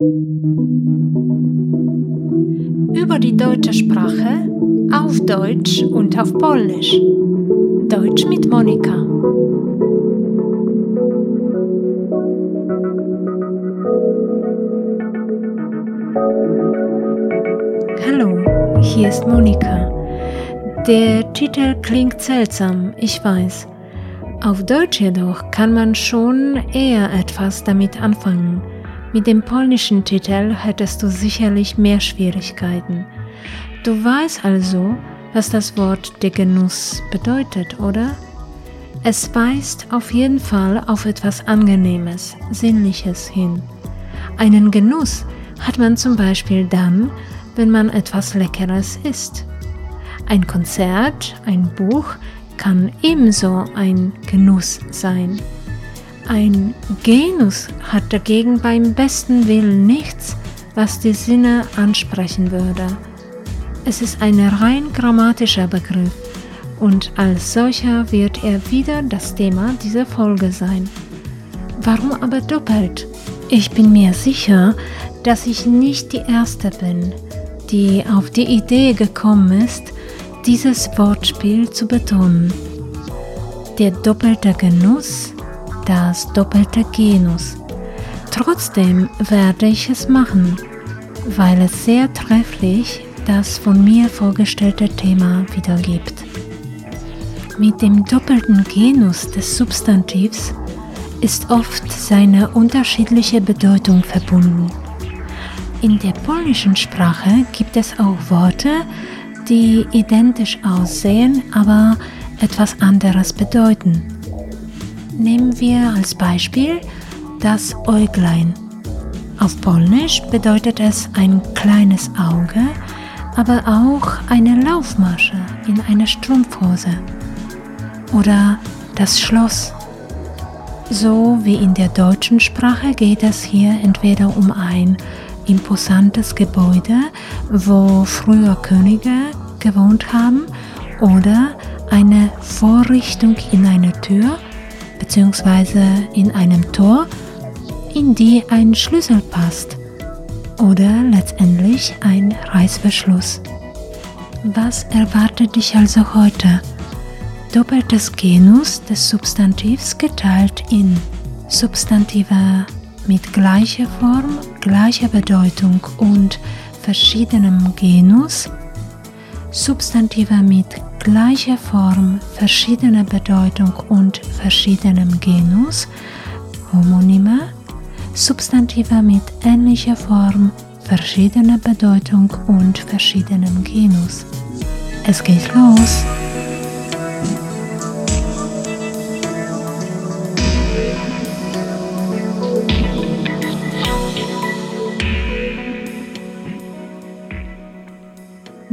Über die deutsche Sprache auf Deutsch und auf Polnisch. Deutsch mit Monika. Hallo, hier ist Monika. Der Titel klingt seltsam, ich weiß. Auf Deutsch jedoch kann man schon eher etwas damit anfangen. Mit dem polnischen Titel hättest du sicherlich mehr Schwierigkeiten. Du weißt also, was das Wort der Genuss bedeutet, oder? Es weist auf jeden Fall auf etwas Angenehmes, Sinnliches hin. Einen Genuss hat man zum Beispiel dann, wenn man etwas Leckeres isst. Ein Konzert, ein Buch kann ebenso ein Genuss sein. Ein Genus hat dagegen beim besten Willen nichts, was die Sinne ansprechen würde. Es ist ein rein grammatischer Begriff und als solcher wird er wieder das Thema dieser Folge sein. Warum aber doppelt? Ich bin mir sicher, dass ich nicht die Erste bin, die auf die Idee gekommen ist, dieses Wortspiel zu betonen. Der doppelte Genuss, das doppelte Genus. Trotzdem werde ich es machen, weil es sehr trefflich das von mir vorgestellte Thema wiedergibt. Mit dem doppelten Genus des Substantivs ist oft seine unterschiedliche Bedeutung verbunden. In der polnischen Sprache gibt es auch Worte, die identisch aussehen, aber etwas anderes bedeuten. Nehmen wir als Beispiel das Äuglein. Auf Polnisch bedeutet es ein kleines Auge, aber auch eine Laufmasche in einer Strumpfhose. Oder das Schloss. So wie in der deutschen Sprache geht es hier entweder um ein imposantes Gebäude, wo früher Könige gewohnt haben, oder eine Vorrichtung in einer Tür bzw. in einem Tor, in die ein Schlüssel passt oder letztendlich ein Reißverschluss. Was erwartet dich also heute? Doppeltes Genus des Substantivs geteilt in Substantive mit gleicher Form, gleicher Bedeutung und verschiedenem Genus, Substantive mit gleicher Form, verschiedener Bedeutung und verschiedenem Genus, Homonyme, Substantive mit ähnlicher Form, verschiedener Bedeutung und verschiedenem Genus. Es geht los!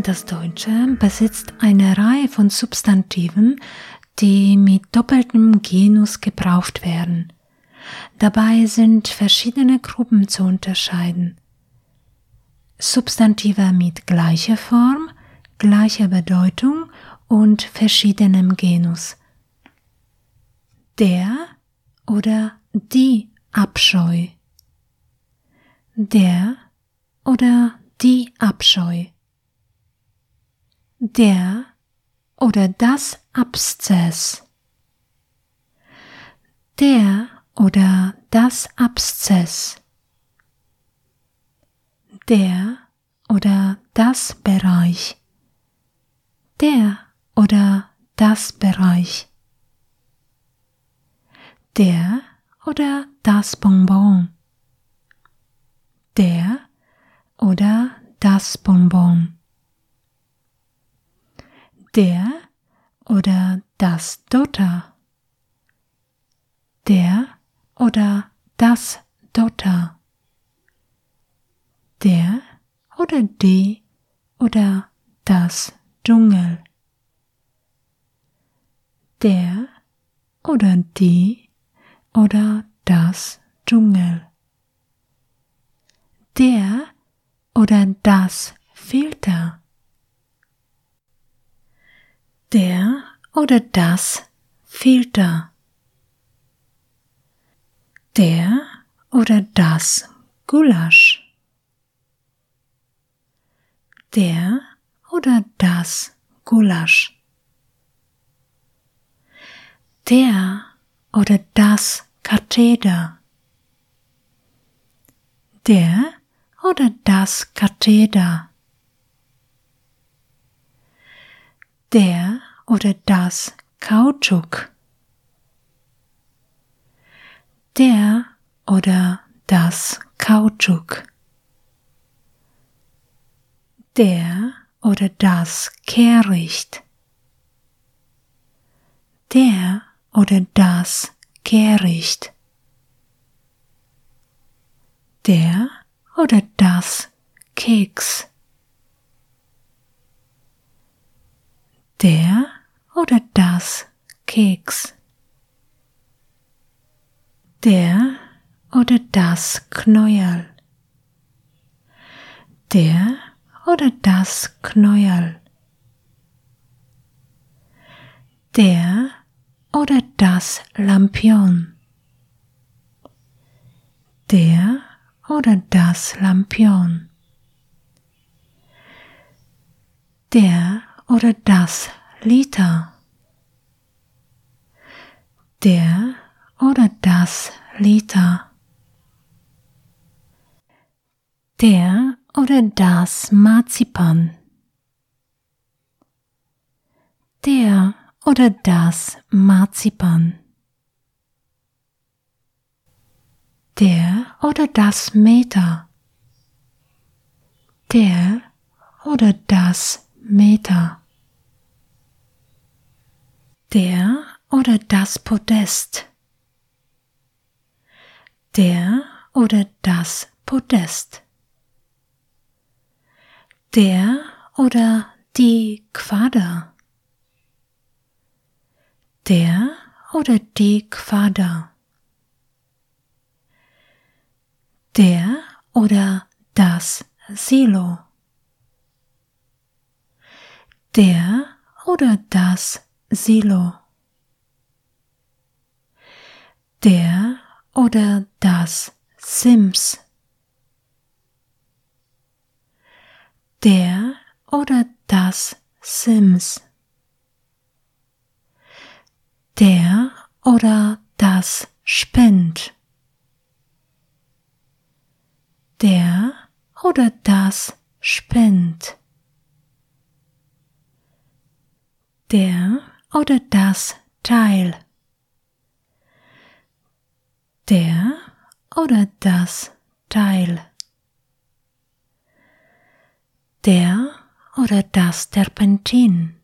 Das Deutsche besitzt eine Reihe von Substantiven, die mit doppeltem Genus gebraucht werden. Dabei sind verschiedene Gruppen zu unterscheiden. Substantive mit gleicher Form, gleicher Bedeutung und verschiedenem Genus. Der oder die Abscheu. Der oder die Abscheu. Der oder das Abszess. Der oder das Abszess. Der oder das Bereich. Der oder das Bereich. Der oder das Bonbon. Der oder das Bonbon. Der oder das Dotter. Der oder das Dotter. Der oder die oder das Dschungel. Der oder die oder das Dschungel. Der oder das Filter. Der oder das Filter der oder das Gulasch. Der oder das Gulasch. Der oder das Katheder. Der oder das Katheder. Der oder das Kautschuk. Der oder das Kautschuk. Der oder das Kehricht. Der oder das Kehricht. Der oder das Keks. Der oder das Keks. Der oder das Knäuel. Der oder das Knäuel. Der oder das Lampion. Der oder das Lampion. Der oder das Liter. Der oder das Liter. Der oder das Marzipan. Der oder das Marzipan. Der oder das Meter. Der oder das Meter. Der oder das Podest. Der oder das Podest. Der oder die Quader. Der oder die Quader. Der oder das Silo. Der oder das Silo. Der oder das Sims. Der oder das Sims. Der oder das Spend. Der oder das Spend. Der oder das Teil. Der oder das Teil. Der oder das Terpentin.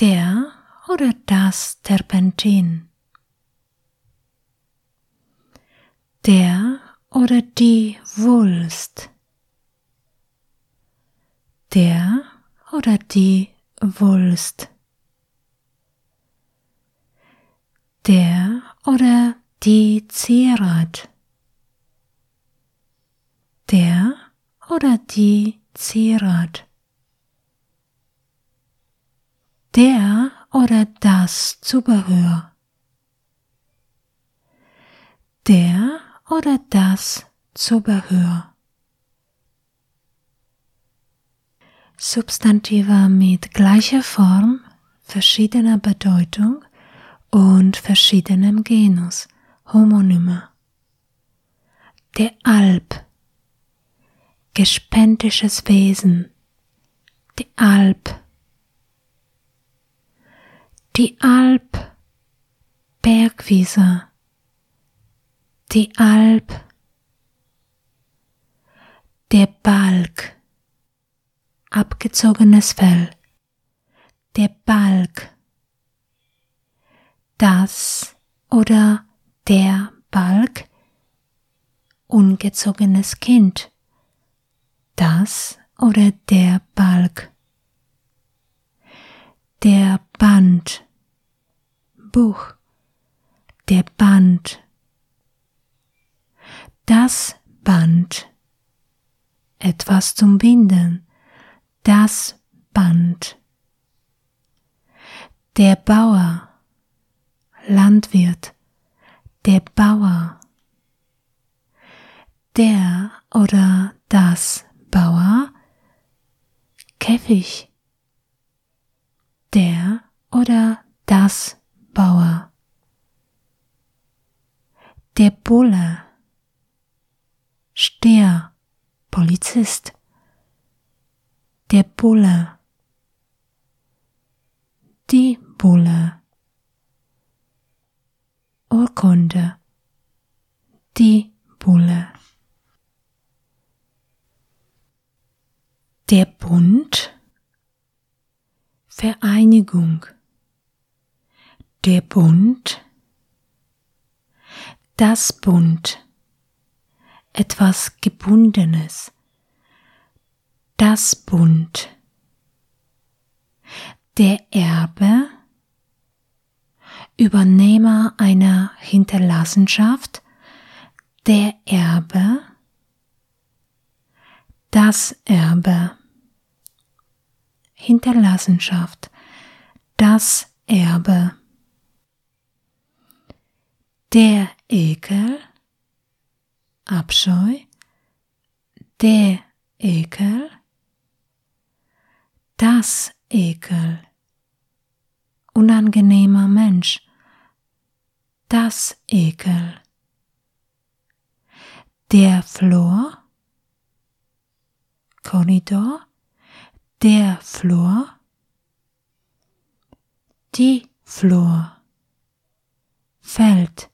Der oder das Terpentin. Der oder die Wulst. Der oder die Wulst. Der oder die Zierat. Der oder die Zierat. Der oder das Zubehör. Der oder das Zubehör. Substantiva mit gleicher Form, verschiedener Bedeutung und verschiedenem Genus, Homonyme. Der Alp, gespenstisches Wesen, die Alp, die Alp, Bergwiese, die Alp, der Balk, abgezogenes Fell, der Balk, das oder der Balk, ungezogenes Kind, das oder der Balk, der Band, Buch, der Band, das Band, etwas zum Binden, das Band, der Bauer, Landwirt, der Bauer, der oder das Bauer, Käfig. Der oder das Bauer. Der Bulle, Steher, Polizist. Der Bulle, die Bulle, Urkunde, die Bulle. Der Bund, Vereinigung, der Bund, das Bund, etwas Gebundenes, das Bund, der Erbe, Übernehmer einer Hinterlassenschaft, der Erbe, das Erbe, Hinterlassenschaft, das Erbe, der Ekel, Abscheu, der Ekel, das Ekel, unangenehmer Mensch, das Ekel, der Flor, Korridor, der Flur, die Flur, Feld,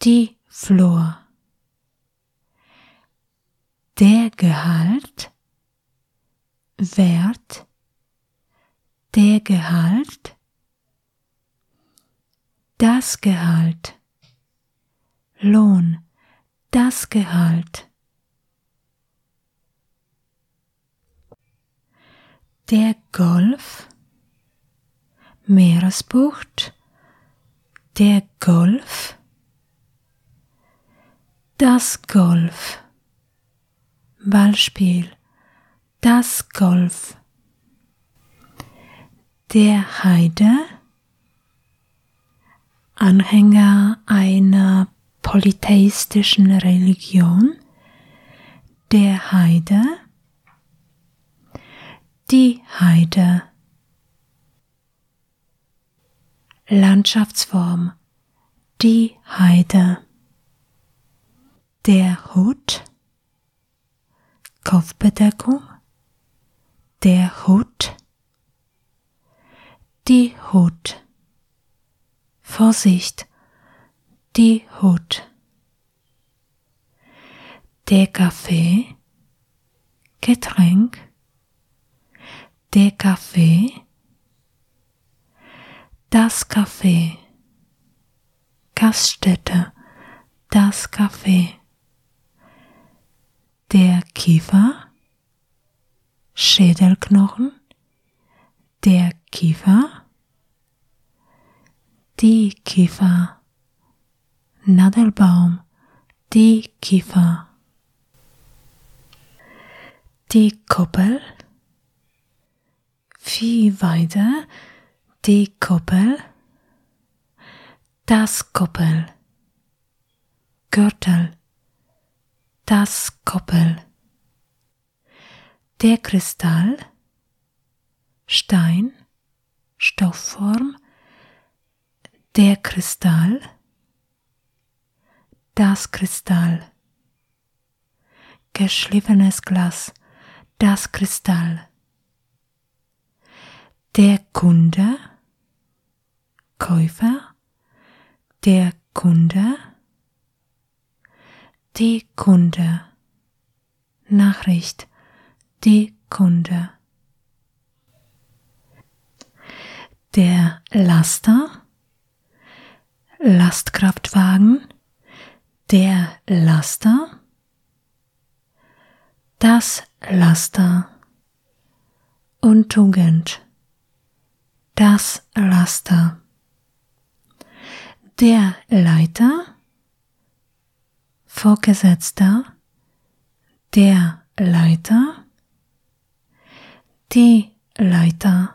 die Flur, der Gehalt, Wert, der Gehalt, das Gehalt, Lohn, das Gehalt. Der Golf, Meeresbucht, der Golf, das Golf, Ballspiel, das Golf, der Heide, Anhänger einer polytheistischen Religion, der Heide, die Heide. Landschaftsform. Die Heide. Der Hut. Kopfbedeckung. Der Hut. Die Hut. Vorsicht. Die Hut. Der Kaffee. Getränk der Kaffee, das Kaffee, Gaststätte, das Kaffee, der Kiefer, Schädelknochen, der Kiefer, die Kiefer, Nadelbaum, die Kiefer, die Kuppel, Viehweide, die Kuppel, das Kuppel, Gürtel, das Kuppel, der Kristall, Stein, Stoffform, der Kristall, das Kristall, geschliffenes Glas, das Kristall. Der Kunde, Käufer, der Kunde, die Kunde, Nachricht, die Kunde. Der Laster, Lastkraftwagen, der Laster, das Laster, Untugend das Raster. Der Leiter, Vorgesetzter, der Leiter, die Leiter,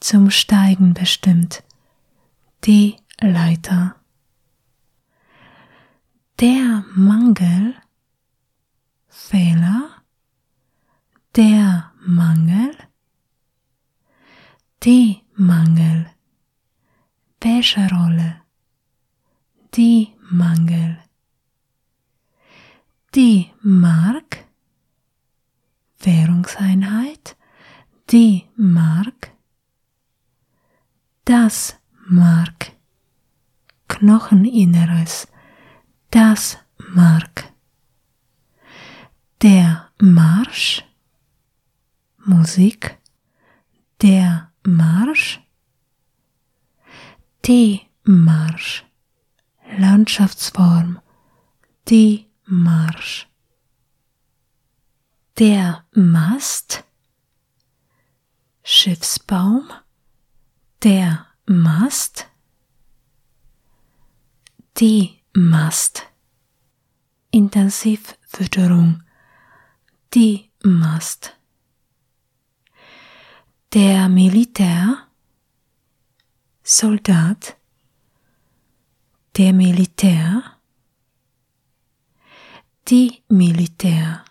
zum Steigen bestimmt, die Leiter. Der Mangel, Fehler, der Mangel, die Mangel, welche Rolle, die Mangel, die Mark, Währungseinheit, die Mark, das Mark, Knocheninneres, das Mark, der Marsch, Musik, der Marsch, die Marsch, Landschaftsform, die Marsch, der Mast, Schiffsbaum, der Mast, die Mast, Intensivfütterung, die Mast, der Militär, Soldat, der Militär, die Militär,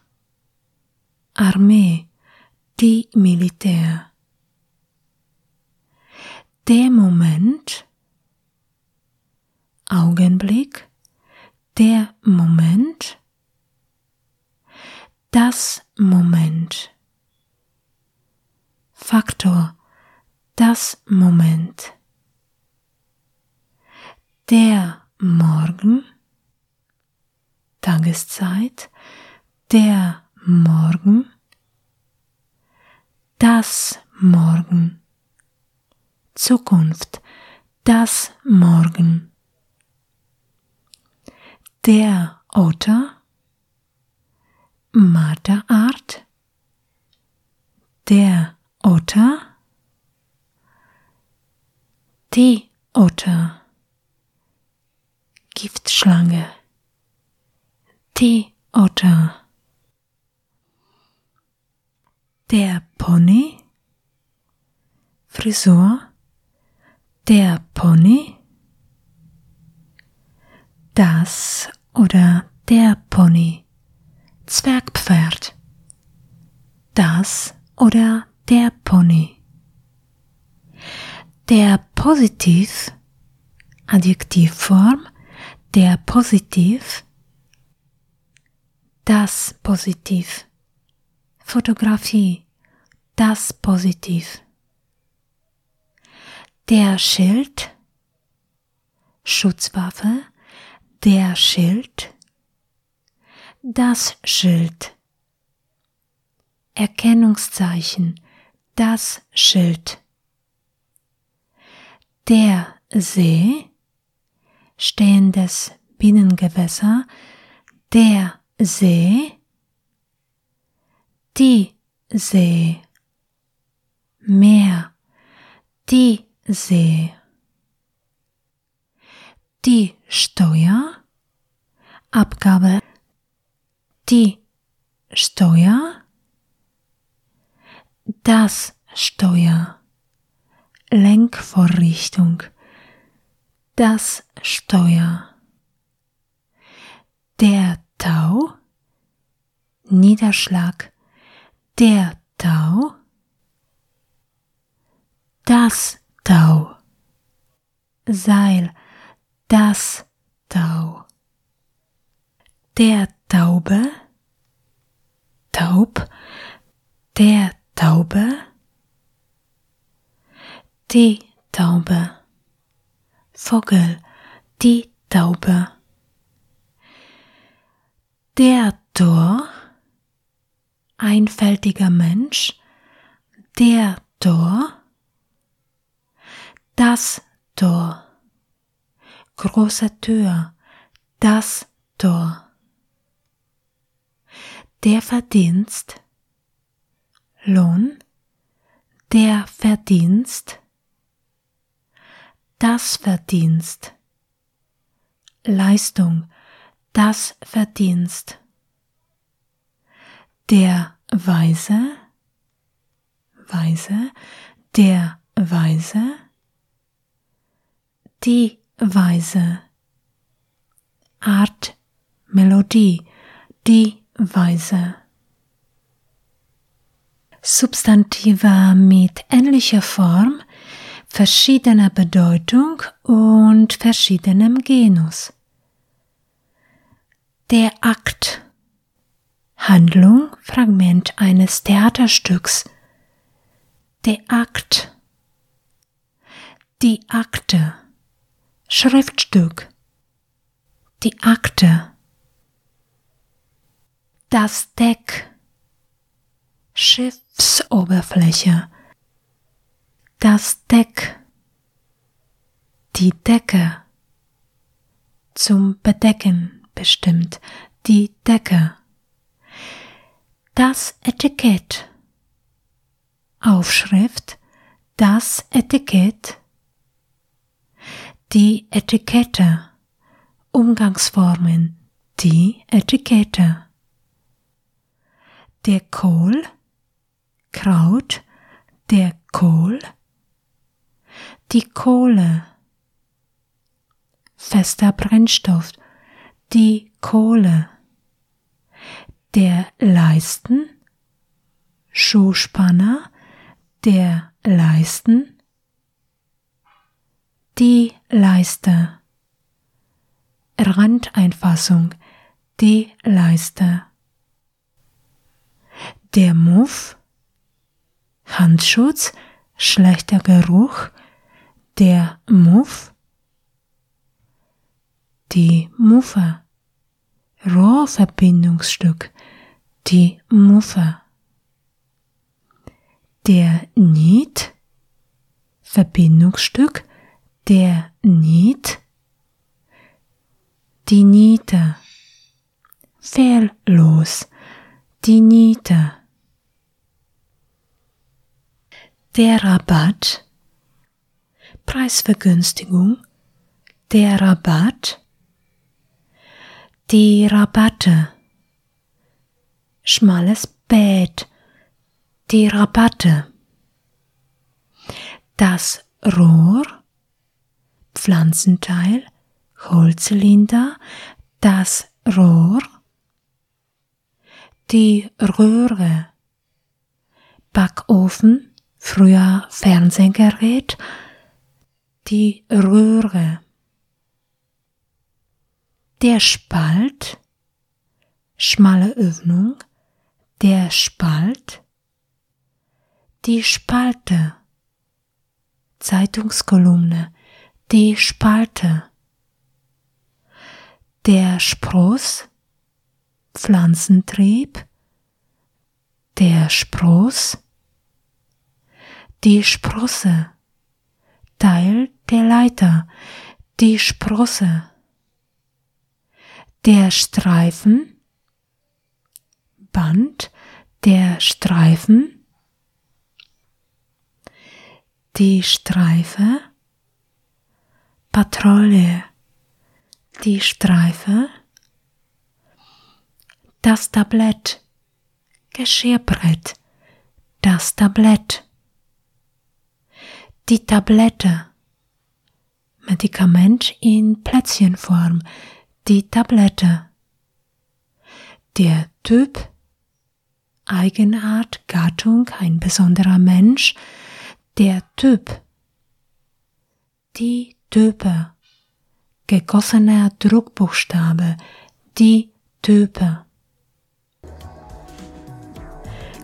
Armee, die Militär. Der Moment, Augenblick, der Moment, das Moment, Faktor, das Moment, der Morgen, Tageszeit, der Morgen, das Morgen, Zukunft, das Morgen, der Otter, Marterart, der Otter, die Otter, Giftschlange, die Otter, der Pony, Frisur, der Pony, das oder der Pony, Zwergpferd, das oder der Pony. Der Positiv, Adjektivform, der Positiv, das Positiv. Fotografie, das Positiv. Der Schild, Schutzwaffe, der Schild, das Schild. Erkennungszeichen, das Schild. Der See, stehendes Binnengewässer, der See, die See, Meer, die See, die Steuer, Abgabe, die Steuer, das Steuer, Lenkvorrichtung, das Steuer, der Tau, Niederschlag, der Tau, das Tau, Seil, das Tau, der Taube, Taub, der Taube, die Taube, Vogel, die Taube, der Tor, einfältiger Mensch, der Tor, das Tor, große Tür, das Tor, der Verdienst, Lohn, der Verdienst, das Verdienst, Leistung, das Verdienst. Der Weise, Weise, der Weise, die Weise, Art, Melodie, die Weise. Substantive mit ähnlicher Form, verschiedener Bedeutung und verschiedenem Genus. Der Akt Handlung, Fragment eines Theaterstücks. Der Akt. Die Akte. Schriftstück. Die Akte. Das Deck. Schiffsoberfläche. Das Deck. Die Decke. Zum Bedecken bestimmt. Die Decke. Das Etikett. Aufschrift. Das Etikett. Die Etikette. Umgangsformen. Die Etikette. Der Kohl. Kraut. Der Kohl. Die Kohle. Fester Brennstoff. Die Kohle der Leisten, Schuhspanner, der Leisten, die Leiste, Randeinfassung, die Leiste, der Muff, Handschutz, schlechter Geruch, der Muff, die Muffe, Rohrverbindungsstück, die Muffe. Der Niet, Verbindungsstück, der Niet, die Niete, fehllos, die Niete. Der Rabatt, Preisvergünstigung, der Rabatt, die Rabatte, schmales Bett, die Rabatte, das Rohr, Pflanzenteil, Holzzylinder, das Rohr, die Röhre, Backofen, früher Fernsehgerät, die Röhre, der Spalt, schmale Öffnung, der Spalt, die Spalte, Zeitungskolumne, die Spalte, der Spross, Pflanzentrieb, der Spross, die Sprosse, Teil der Leiter, die Sprosse, der Streifen, Band, der Streifen, die Streife, Patrouille, die Streife, das Tablett, Geschirrbrett, das Tablett, die Tablette, Medikament in Plätzchenform, die Tablette, der Typ, Eigenart, Gattung, ein besonderer Mensch, der Typ, die Type, gegossener Druckbuchstabe, die Type.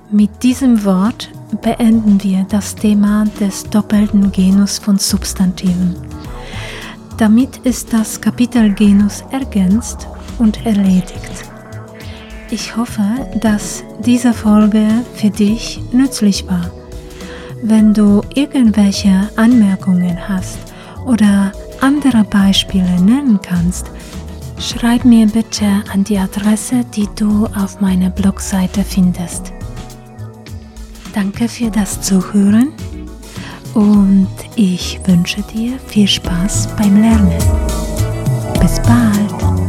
Mit diesem Wort beenden wir das Thema des doppelten Genus von Substantiven. Damit ist das Kapitel Genus ergänzt und erledigt. Ich hoffe, dass diese Folge für dich nützlich war. Wenn du irgendwelche Anmerkungen hast oder andere Beispiele nennen kannst, schreib mir bitte an die Adresse, die du auf meiner Blogseite findest. Danke für das Zuhören und ich wünsche dir viel Spaß beim Lernen. Bis bald!